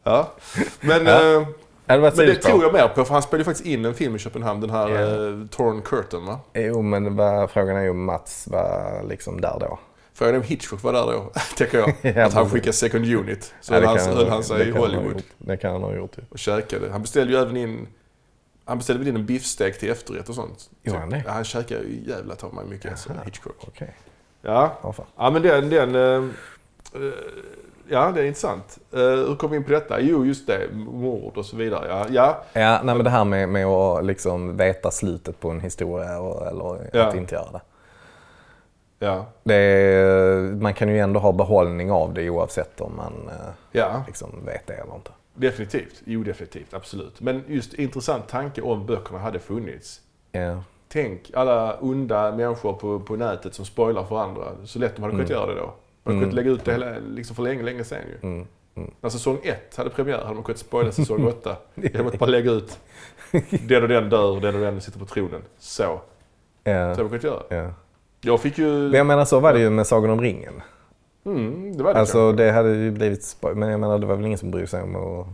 ja, men... Ja. eh, det men det tror jag mer på, för han spelade ju faktiskt in en film i Köpenhamn, den här Ja. eh, Torn Curtain va? Jo, men vad, frågan är ju om Mats var liksom där då. Frågan är om Hitchcock var där då, tänker jag. Ja, att han skickade second unit. Så Ja, han, höll han sig i han Hollywood gjort. Det kan han ha gjort ju. och käkade. Han beställde ju även in han beställde väl in en biffstek till efterrätt och sånt. Gjorde han det? Ja, han käkade ju jävla ta mig mycket alltså. Hitchcock. Okej. Ja. Ja, ja, men den... den eh, eh, ja, det är intressant. Uh, hur kom vi in på detta? Jo, just det. Mord och så vidare. Ja, ja. Ja, nej, men det här med, med att liksom veta slutet på en historia och, eller Ja. att inte göra det. Ja. Det är, man kan ju ändå ha behållning av det oavsett om man eh, Ja, liksom vet det eller inte. definitivt. Jo, definitivt. Absolut. Men just intressant tanke om böckerna hade funnits. Ja. Tänk alla onda människor på, på nätet som spoilar för andra. Så lätt de hade kunnat göra det då. Man hade kunnat lägga ut det hela, liksom för länge, länge sedan ju. Mm. När säsong ett hade premiär hade man kunnat spoila säsong åtta. Genom att bara lägga ut den och den dör, den och den sitter på tronen. Så. Ja. Så hade man kunnat göra. Ja. Jag fick ju... Men jag menar så var det ju med Sagan om ringen. Mm, det var det Alltså kanske. det hade ju blivit Men jag menar det var väl ingen som bryr sig om att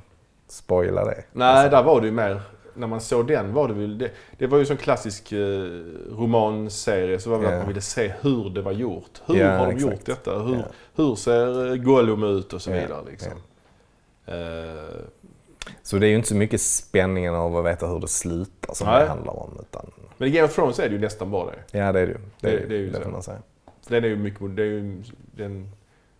spoila det. Nej, alltså. där var det ju mer... När man såg den var det väl... Det, det var ju som klassisk eh, romanserie. Så var det Ja. att man ville se hur det var gjort. Hur Ja, har de exakt. gjort detta? Hur, Ja. hur ser eh, Gollum ut och så vidare liksom. Eh, Så det är ju inte så mycket spänningen av att veta hur det slutar som Nej. det handlar om. Utan, men i Game of Thrones är det ju nästan bara det. ja det är det ju. Det, Det- det är ju det så. får man säga. Den är ju mycket... Det är ju, den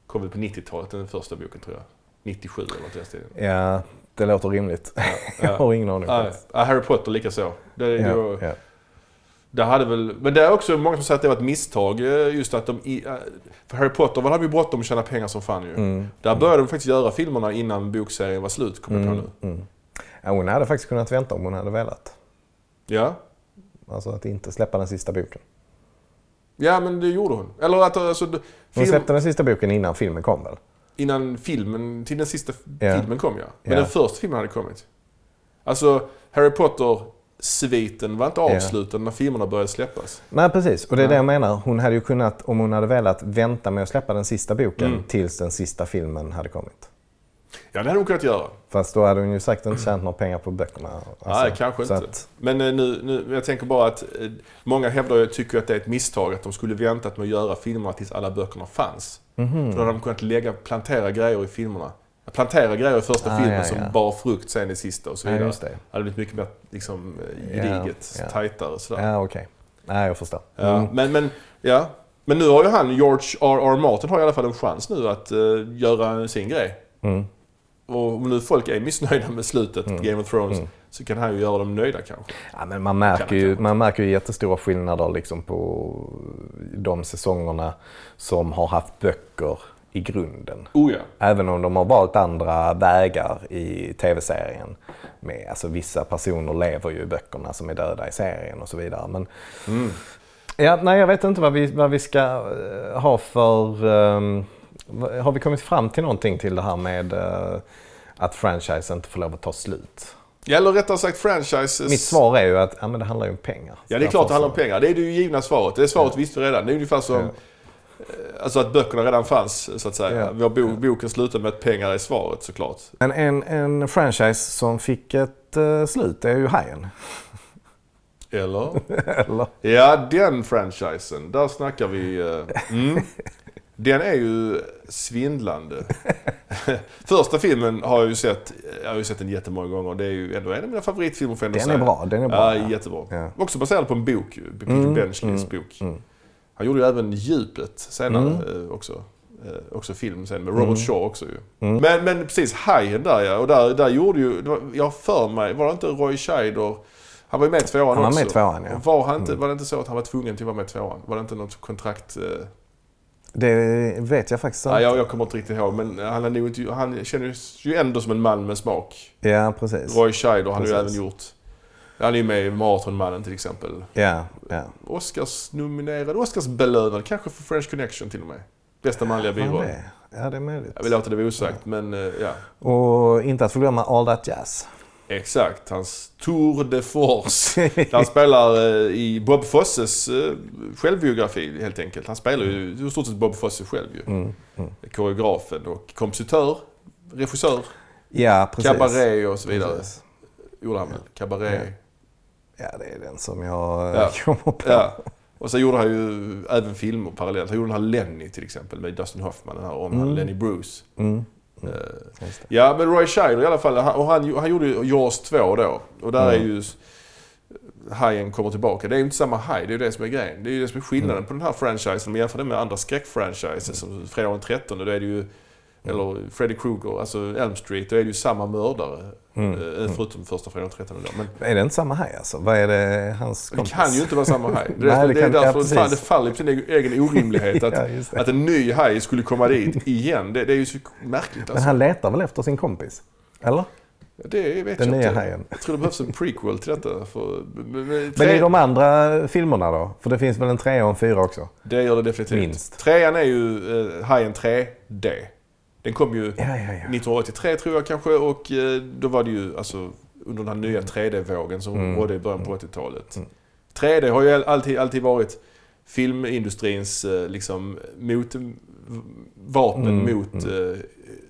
kom väl på 90-talet, den första boken tror jag. 97 eller något i den. Ja, det låter rimligt. jag Ja. har ingen aning. Ja, ja, Harry Potter lika så. Det, Ja, ja. det hade väl, men det är också många som säger att det var ett misstag. eh, Just att de... eh, För Harry Potter var hade ju bråttom att tjäna pengar som fan ju. Mm. Där började de faktiskt göra filmerna innan bokserien var slut, kommer jag på Mm, nu. mm. Ja, hon hade faktiskt kunnat vänta om hon hade velat. Ja. Alltså att inte släppa den sista boken. ja, men det gjorde hon. Eller att alltså, Hon film, släppte den sista boken innan filmen kom väl? Innan filmen, till den sista Ja. filmen kom ja. Men Ja. den första filmen hade kommit. Alltså, Harry Potter-sviten var inte avslutad när filmerna började släppas. Nej precis, och det är det jag menar. Hon hade ju kunnat, om hon hade velat, vänta med att släppa den sista boken Mm. tills den sista filmen hade kommit. Ja, det hade hon kunnat göra. Fast då hade hon ju säkert inte tjänat några pengar på böckerna. Alltså, Nej, kanske inte. Att, Men eh, nu, nu, jag tänker bara att eh, många hävdar ju, tycker att det är ett misstag att de skulle väntat med att göra filmerna tills alla böckerna fanns. Mhm. För då hade de kunnat lägga, plantera grejer i filmerna. Plantera grejer i första Ah, filmen ja, som ja. bar frukt sen i sista och så ja, vidare. just det. Det hade blivit mycket mer liksom, Ja, gediget, ja. tajtare sådär. Ja, okej. Nej, jag förstår. Ja, Mm. men, men, ja. men nu har ju han, George R. R. Martin, har i alla fall en chans nu att eh, göra sin grej. Mm. Och om nu folk är missnöjda med slutet, Game of Thrones, Mm. så kan han ju göra dem nöjda kanske. Ja, men man, märker Kan- ju, man märker ju jättestora skillnader liksom på de säsongerna som har haft böcker i grunden. Oh ja. Även om de har valt andra vägar i tv-serien. Med, alltså, vissa personer lever ju i böckerna som är döda i serien och så vidare. Men, Mm. ja, nej, jag vet inte vad vi, vad vi ska eh, ha för... vad- har vi kommit fram till någonting till det här med eh, att franchise inte får lov att ta slut? Ja, Eller rättare sagt franchises. Mitt svar är ju att ja, men det handlar ju om pengar. Ja, det är klart det handlar om pengar. Det är det ju givna svaret. Det svaret Ja. visste vi redan. Det är ungefär som Ja. eh, alltså att böckerna redan fanns, så att säga. Ja. Vår bo, boken slutar med att pengar är svaret såklart. så- Men en, en franchise som fick ett eh, slut är ju Hajen. Eller? Eller? Ja, den franchisen. Där snackar vi... eh, Mm. Den är ju svindlande. Första filmen har jag ju sett, jag har ju sett den jättemånga gånger. Det är ju ändå en av mina favoritfilmer får jag Den säga. är bra. Den är bra. Ja, jättebra. Ja. Också baserad på en bok. Peter Mm, Benchleys mm, bok. mm. Han gjorde ju även Djupet senare Mm. eh, också. Eh, också film sen med Robert Mm. Shaw också ju. Mm. Men, men precis, Hajen där ja. Och där, där gjorde ju, var, jag för mig, var det inte Roy Scheider? Han var ju med i tvåan Han var också. med i tvåan, ja. Var, han inte, Mm. var det inte så att han var tvungen till att vara med i tvåan? Var det inte något kontrakt? Det vet jag faktiskt inte. nej, jag, jag kommer inte riktigt ihåg. Men han, är nog inte, han känns ju ändå som en man med smak. Ja, precis. Roy Scheider har ju även gjort... Han är ju med i Maratonmannen till exempel. Ja, ja. Oscars-nominerad, Oscars-belönad, kanske för French Connection till och med. Bästa manliga biroll. Ja, det är möjligt. Jag vill låta det vara osagt, men eh, ja. Och inte att förglömma All That Jazz. Exakt, hans Tour de Force. Han spelar eh, i Bob Fosses eh, självbiografi helt enkelt. Han spelar ju i stort sett Bob Fosse själv ju. Mm, mm. Koreografen och kompositör, regissör, Ja, precis. kabaré och så vidare. Precis. Gjorde han väl? Kabaré. Ja, det är den som jag eh, Ja. kommer på. Ja. Och så gjorde han ju även filmer parallellt. Han gjorde den här Lenny till exempel med Dustin Hoffman. Den här om Mm. Lenny Bruce. Mm. Eh, Just det. Ja, men Roy Scheider i alla fall. Han, och han, han gjorde ju Jaws 2 då. Och där Mm. är ju hajen kommer tillbaka. Det är ju inte samma haj, det är ju det som är grejen. Det är ju det som är skillnaden Mm. på den här franchisen. Om man jämför det med andra skräckfranchises som Fredag den 13. Då är det ju Eller Freddy Krueger, alltså Elm Street, då är det ju samma mördare. Mm. eh, Förutom första fredagen den 13 dagen. Men Är det inte samma haj alltså? Vad är det hans det kompis? kan ju inte vara samma haj. Det, Nej, är- det det är ja, därför fan, det faller på sin egen- orimlighet att, Ja, det. att en ny haj skulle komma dit igen. Det, det är ju så märkligt Men alltså. han letar väl efter sin kompis? Eller? Det vet Den jag nya inte. hajen. Jag tror det behövs en prequel till detta. För, men, men, Men i de andra filmerna då? För det finns väl en trea och en fyra också? Det gör det definitivt. Minst. Trean är ju uh, Hajen 3D. Den kom ju Ja, ja, ja. 1983 tror jag kanske och eh, då var det ju alltså under den här nya 3D-vågen som Mm. rådde i början på 80-talet. 3D har ju alltid, alltid varit filmindustrins eh, liksom mot, vapen Mm, mot eh,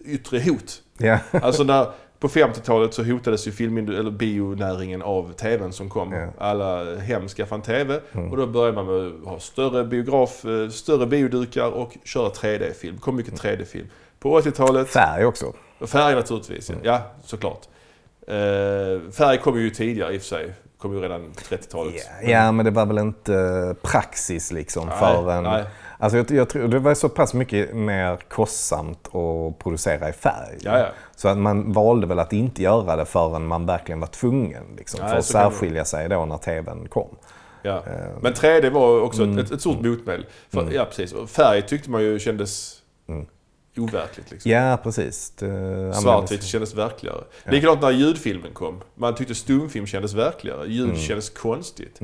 yttre hot. Ja. Alltså när, på 50-talet så hotades ju filmindu- eller bionäringen av TVn som kom. Ja. Alla hem skaffade en TV Mm. och då började man med att ha större biograf, större biodukar och köra 3D-film. Det kom mycket 3D-film. På 80-talet, Färg också. och färg naturligtvis. Mm. Ja, såklart. Eh, färg kom ju tidigare i och för sig. Kom ju redan 30-talet. Ja, ja, men det var väl inte praxis liksom Nej, för en... nej. Alltså jag, jag tror det var så pass mycket mer kostsamt att producera i färg. Ja, ja. Så att man valde väl att inte göra det förrän man verkligen var tvungen. Liksom, Nej, för att särskilja sig då när TVn kom. Ja. Men 3D var också Mm. ett, ett stort motmedel. För, Ja, precis. Och färg tyckte man ju kändes overkligt. Liksom. Mm. Ja, precis. Det Svartvitt kändes verkligare. Likadant när ljudfilmen kom. Man tyckte stumfilm kändes verkligare. Ljud Mm. kändes konstigt.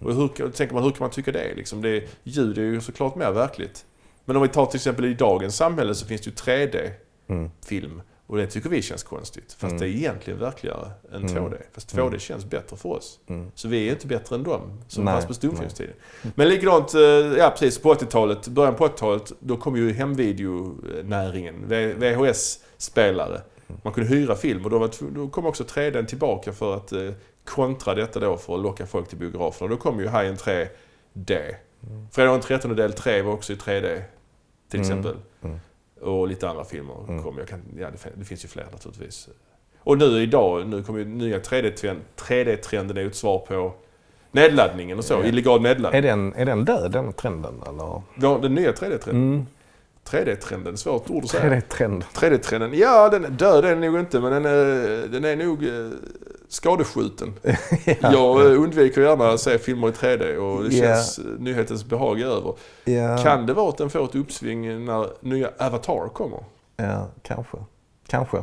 Och hur, tänker man, hur kan man tycka det? Liksom det? Ljud är ju såklart mer verkligt. Men om vi tar till exempel i dagens samhälle så finns det ju 3D-film. Och det tycker vi känns konstigt. Fast det är egentligen verkligare än 2D. Fast 2D känns bättre för oss. Så vi är inte bättre än dem som Nej, fanns på stumfilmstiden. Men likadant, eh, ja precis, på 80-talet, början på 80-talet, då kom ju hemvideonäringen, VHS-spelare. Man kunde hyra film och då, var, då kom också 3D tillbaka för att eh, kontra detta då för att locka folk till biograferna. Då kom ju Hajen 3D. Fredag den 13 del 3 var också i 3D, till exempel. Och lite andra filmer kom. Jag kan, ja, det, fin- det finns ju fler naturligtvis. Och nu idag, nu kommer ju nya 3D-trenden. 3D-trenden är ett svar på nedladdningen och så. Ja. Illegal nedladdning. Är den, är den död, den trenden? Eller? Ja, den nya 3D-trenden. Mm. 3D-trenden, svårt ord att säga. det trend? 3D-trenden, ja den är död är den nog inte men den är, den är nog skadeskjuten. Jag eh, undviker gärna att se filmer i 3D och det Ja. känns eh, nyhetens behag är över. Ja, Kan det vara att den får ett uppsving när nya Avatar kommer? ja, kanske. Kanske.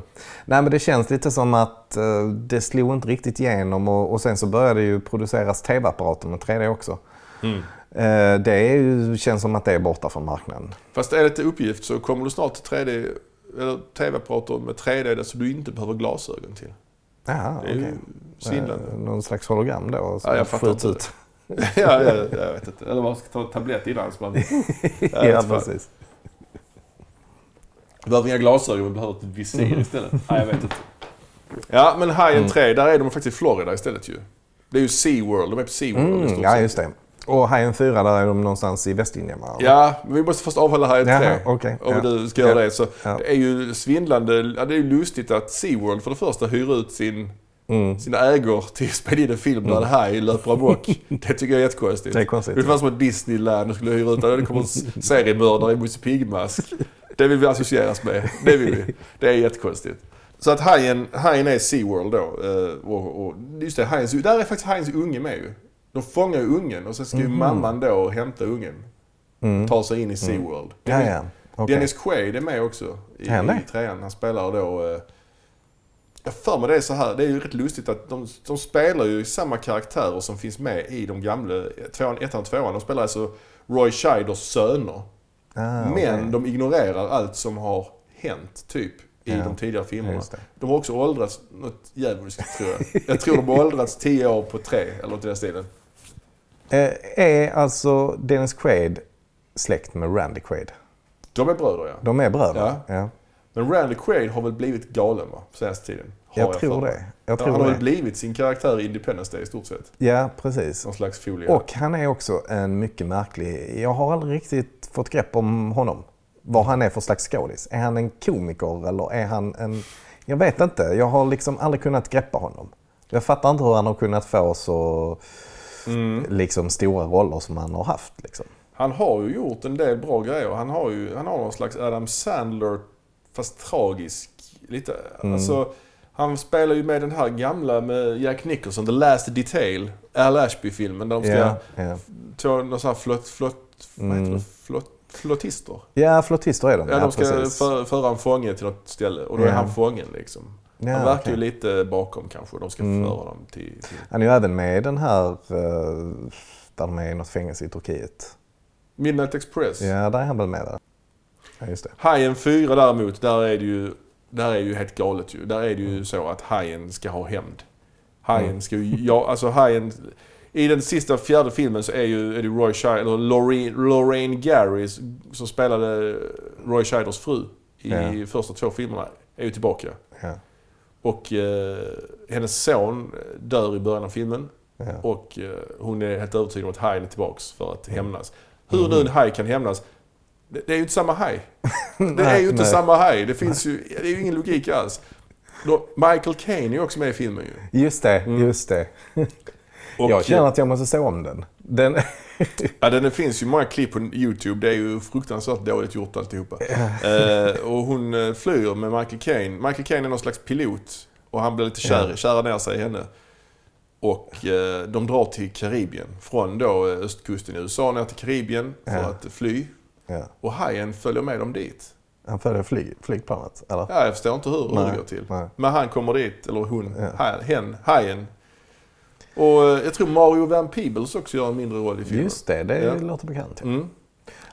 Nej men det känns lite som att eh, det slog inte riktigt igenom och, och sen så började det ju produceras tv-apparater med 3D också. Eh, det ju, känns som att det är borta från marknaden. Fast är det till uppgift så kommer det snart 3D eller tv-apparater med 3D där så du inte behöver glasögon till. Jaha, Det är ju okej. svindlande. Eh, Någon slags hologram då? som Ja, jag fattar inte. ut. ja, ja, jag vet inte. Eller man ska ta en tablett innan. Så man, Ja, precis. Du behöver inga glasögon, du behöver ett visir istället. Nej, jag vet inte. Ja, men Hajen 3, där är de faktiskt i Florida istället ju. Det är ju SeaWorld, de är på SeaWorld i Mm, ja, just det. Och Hajen 4, där är de någonstans i Västindien va? Ja, men vi måste först avhålla Hajen 3. Jaha, okej. Om Ja. du ska göra Ja. det. Så Ja. Det är ju svindlande, ja, det är ju lustigt att SeaWorld för det första hyr ut sin, Mm. sina ägor till att spela in en film där en haj löper amok. Det tycker jag är jättekonstigt. Det är konstigt, Det var som att Disneyland skulle hyra ut, det kommer en seriemördare i Musse Pigg-mask. Det vill vi associeras med. Det vill vi. Det är jättekonstigt. Så att hajen, hajen är SeaWorld då. eh, Och, och just det, hajens, där är faktiskt hajens unge med ju. De fångar ju ungen och sen ska ju Mhm. mamman då hämta ungen. Ta sig in i SeaWorld. Mm. Ja, ja. Okej. Dennis Quaid är med också i, i trean. Han spelar då... Eh, jag för mig det är så här, det är ju rätt lustigt att de, de spelar ju samma karaktärer som finns med i de gamla, tvåan, ettan tvåan. De spelar alltså Roy Scheiders söner. Ah, Men okej. de ignorerar allt som har hänt, typ, i Ja, de tidigare filmerna. De har också åldrats något djävulskt, tror jag. Jag tror de har åldrats tio år på tre, eller något i den stilen. Eh, är alltså Dennis Quaid släkt med Randy Quaid? De är bröder, ja. De är bröder? Ja. ja. Men Randy Quaid har väl blivit galen, va? På senaste tiden. Har Jag för tror det. Jag Ja, tror han har väl blivit sin karaktär i Independence Day i stort sett. Ja, precis. Någon slags folie. Och han är också en mycket märklig... Jag har aldrig riktigt fått grepp om honom. Vad han är för slags skådis. Är han en komiker eller är han en... Jag vet inte. Jag har liksom aldrig kunnat greppa honom. Jag fattar inte hur han har kunnat få så Mm. liksom, stora roller som han har haft. Liksom. Han har ju gjort en del bra grejer. Han har ju han har någon slags Adam Sandler fast tragisk. Lite, Mm. alltså, han spelar ju med den här gamla med Jack Nicholson, The Last Detail. Al Ashby-filmen där de ska... Ja, ja. Två någon sån här flott, flott, Mm. Flott, flottister. ja, flottister är de. Ja, de ska precis. för, föra en fånge till något ställe och då är Ja. han fången liksom. Ja, han verkar okej. ju lite bakom kanske. De ska Mm. föra dem till... till... Han är ju även med i den här eh, där de är i något fängelse i Turkiet. Midnight Express. Ja, där är han väl med där. Ja, just det. Hajen 4 däremot, där är det ju, där är ju helt galet ju. Där är det ju så att hajen ska ha hämnd. Hajen Mm. ska ju, ja alltså hajen... I den sista fjärde filmen så är ju är det Roy Scheider, eller Lorraine, Lorraine Gary som spelade Roy Scheiders fru i Ja. första två filmerna, är ju tillbaka. Ja, Och eh, hennes son dör i början av filmen. ja. Och eh, hon är helt övertygad om att hajen är tillbaks för att hämnas. Hur nu en haj kan hämnas, det, det är ju inte samma haj. Det är ju inte nej. samma haj. Det finns ju, det är ju ingen logik alls. Michael Caine är ju också med i filmen ju. Just det, Mm. just det. Och, jag känner att jag måste se om den. den ja, det, det finns ju många klipp på YouTube. Det är ju fruktansvärt dåligt gjort alltihopa. Eh, och hon eh, flyr med Michael Caine. Michael Caine är någon slags pilot. Och han blir lite kär, Ja. kära ner sig i henne. Och eh, de drar till Karibien. Från då eh, östkusten i USA ner till Karibien för Ja. att fly. ja. Och hajen följer med dem dit. Han följer flyg, flygplanet, eller? Ja, jag förstår inte hur, hur det går till. nej. Men han kommer dit, eller hon, Ja. hajen. Och eh, jag tror Mario Van Peebles också gör en mindre roll i filmen. Just det, det Ja. låter bekant. Mm.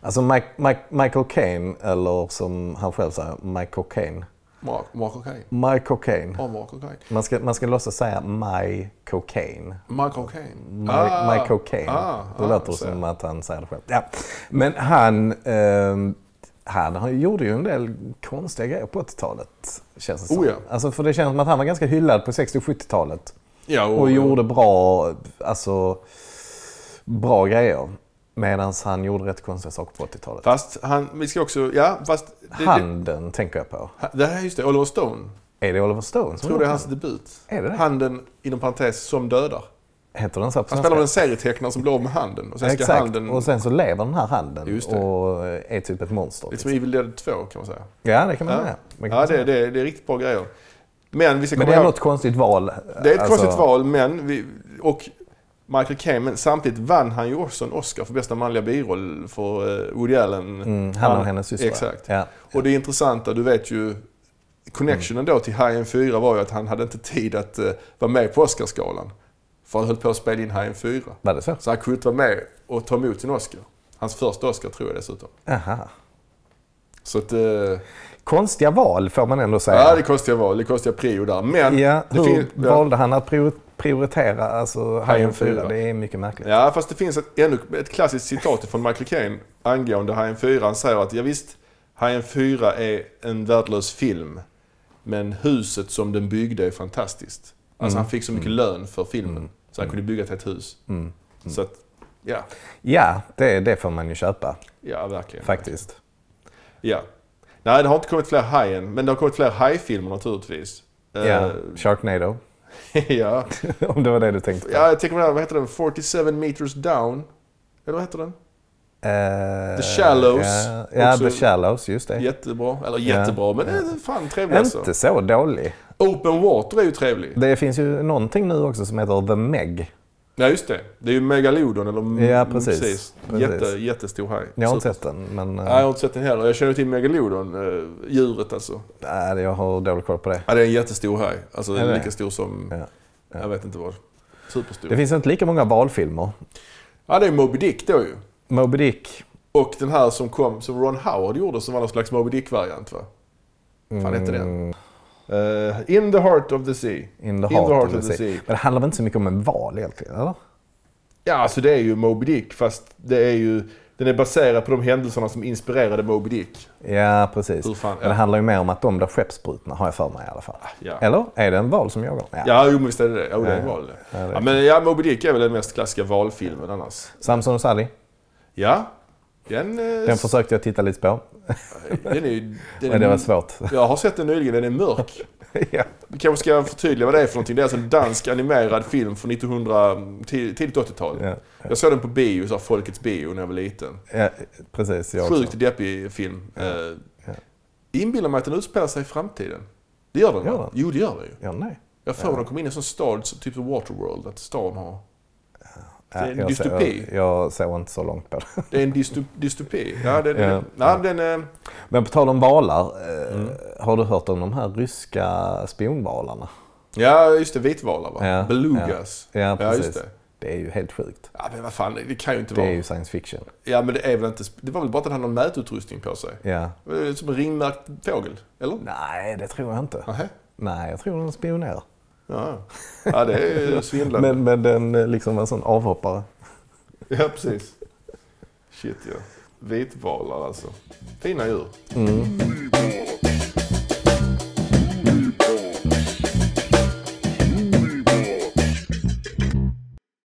Alltså Mike, Mike, Michael Caine, eller som han själv säger, Michael Caine. Mark, Michael Caine. Michael Caine. Ja, Michael Caine. Man ska, man ska låtsas säga My Cocaine. Michael Caine. My, Ah, My Cocaine. ah, det ah, låter som att han säger det själv. Ja. Men han, ehm, han han gjorde ju en del konstiga grejer på 80-talet. Känns det som. Oh ja. Alltså för det känns som att han var ganska hyllad på 60 och 70-talet. Ja, och, Och gjorde bra, alltså, bra grejer. Medan han gjorde rätt konstiga saker på 80-talet. Fast han, vi ska också, ja fast... Det, det, Handen tänker jag på. det här, just det, Oliver Stone. Är det Oliver Stone Jag tror det är hans debut. Är det det? Handen, inom parentes, som dödar. Heter den så på Han spelar en serietecknare som blir av med handen. Och sen ska Exakt, handen... och sen så lever den här handen det. och är typ ett monster. Lite som Evil Dead 2 kan man säga. Ja, det kan man Ja, säga. Det kan ja man det, säga. det, det är riktigt bra grejer. Men vi ska Men det är ihåg... något konstigt val. Det är ett Alltså, konstigt val, men... Vi, och Michael Caine, men samtidigt vann han ju också en Oscar för bästa manliga biroll för eh, Woody Allen. Mm, han och hennes syster. Exakt. Ja. Och det intressanta, du vet ju... Connectionen då till Hajen 4 var ju att han hade inte tid att eh, vara med på Oscarsgalan. För han höll på att spela in Hajen 4. Var det så? Så han kunde inte vara med och ta emot sin Oscar. Hans första Oscar tror jag dessutom. Aha. Så att... Eh, Konstiga val får man ändå säga. ja, det är konstiga val. Det är konstiga prio där. Men... Ja, det hur ja. valde han att prior- prioritera alltså, Hajen 4? fyra. Det är mycket märkligt. Ja, fast det finns ett, ännu, ett klassiskt citat från Michael Caine angående Hajen 4. Han säger att ja, visst, Hajen 4 är en värdelös film. Men huset som den byggde är fantastiskt. Alltså Mm. han fick så mycket lön för filmen. Så han kunde bygga ett helt hus. Mm. Så att, ja. Ja, det, det får man ju köpa Ja, verkligen. faktiskt. Ja. Nej, det har inte kommit fler Hajen. Men det har kommit fler hajfilmer naturligtvis. Ja, Eh, Sharknado. ja. Om det var det du tänkte på. ja, jag tänker på den här, vad heter den? 47 meters down? Eller vad heter den? Eh, The Shallows. Ja, ja Också- The Shallows, just det. Jättebra. Eller jättebra, men det är fan trevlig alltså. Inte så dålig. Open Water är ju trevlig. Det finns ju någonting nu också som heter The Meg. Ja, just det. Det är ju Megalodon, eller... mm, Ja, precis. Precis. Jätte, jättestor haj. Jag har inte sett den, men Nej, jag har inte sett den heller. Jag känner till Megalodon, eh, djuret alltså. nej, jag har dålig koll på det. Ja, det är en jättestor haj. Alltså Är det? lika stor som... Ja. Ja. Jag vet inte vad. Superstor. Det finns inte lika många valfilmer. Ja, det är Moby Dick då ju. Moby Dick. Och den här som kom, som Ron Howard gjorde, som var någon slags Moby Dick-variant va? Fan hette den? Eh, In the Heart of the Sea. In the Heart, of, the sea. Men det handlar väl inte så mycket om en val egentligen, eller? Ja, alltså det är ju Moby Dick, fast det är ju... Den är baserad på de händelserna som inspirerade Moby Dick. Ja, precis. Hur fan- Men det handlar ju mer om att de blir skeppsbrutna, har jag för mig i alla fall. Ja. Eller? Är det en val som jagar? Ja. Ja, jo, visst är det det. Jo, det är Ja. val det. Ja, det är Ja, men ja, Moby Dick är väl den mest klassiska valfilmen annars. Samson och Sally, Ja, den... eh, den försökte jag titta lite på. den är. Den Men det var svårt. Jag har sett den nyligen, den är mörk. ja. Vi kanske ska förtydliga vad det är för någonting. Det är alltså en dansk animerad film från 1900, tid- tidigt 80-tal. Ja. Jag såg den på bio, så Folkets bio, när jag var liten. ja, precis. Jag också. Sjukt deppig film. Eh, inbillar mig att den utspelar sig i framtiden. Det gör den Gör den? Jo, det gör den ju. Ja, nej. Jag får de kom in i en sån stad, typ som Waterworld, att stan har... Det är en jag, dystopi. ser, jag ser inte så långt på det. Det är en dysto, dystopi. Ja, det, det, Ja. den är... Men på tal om valar. eh, Mm. Har du hört om de här ryska spionvalarna? Ja, just det. Vitvalar va? Ja, Belugas. Ja, Ja, precis. det. Det är ju helt sjukt. Ja, men vad fan, det kan ju inte Det vara... är ju science fiction. Ja, men det är väl inte... Det var väl bara att den hade någon mätutrustning på sig? Ja. Det Som en ringmärkt fågel, eller? Nej, det tror jag inte. Nähä? Nej, jag tror den spionerar. Ja. ja, det är svindlande. Men, men den är liksom en sån avhoppare. Ja, precis. Shit ja. Vitvalar alltså. Fina djur. Mm.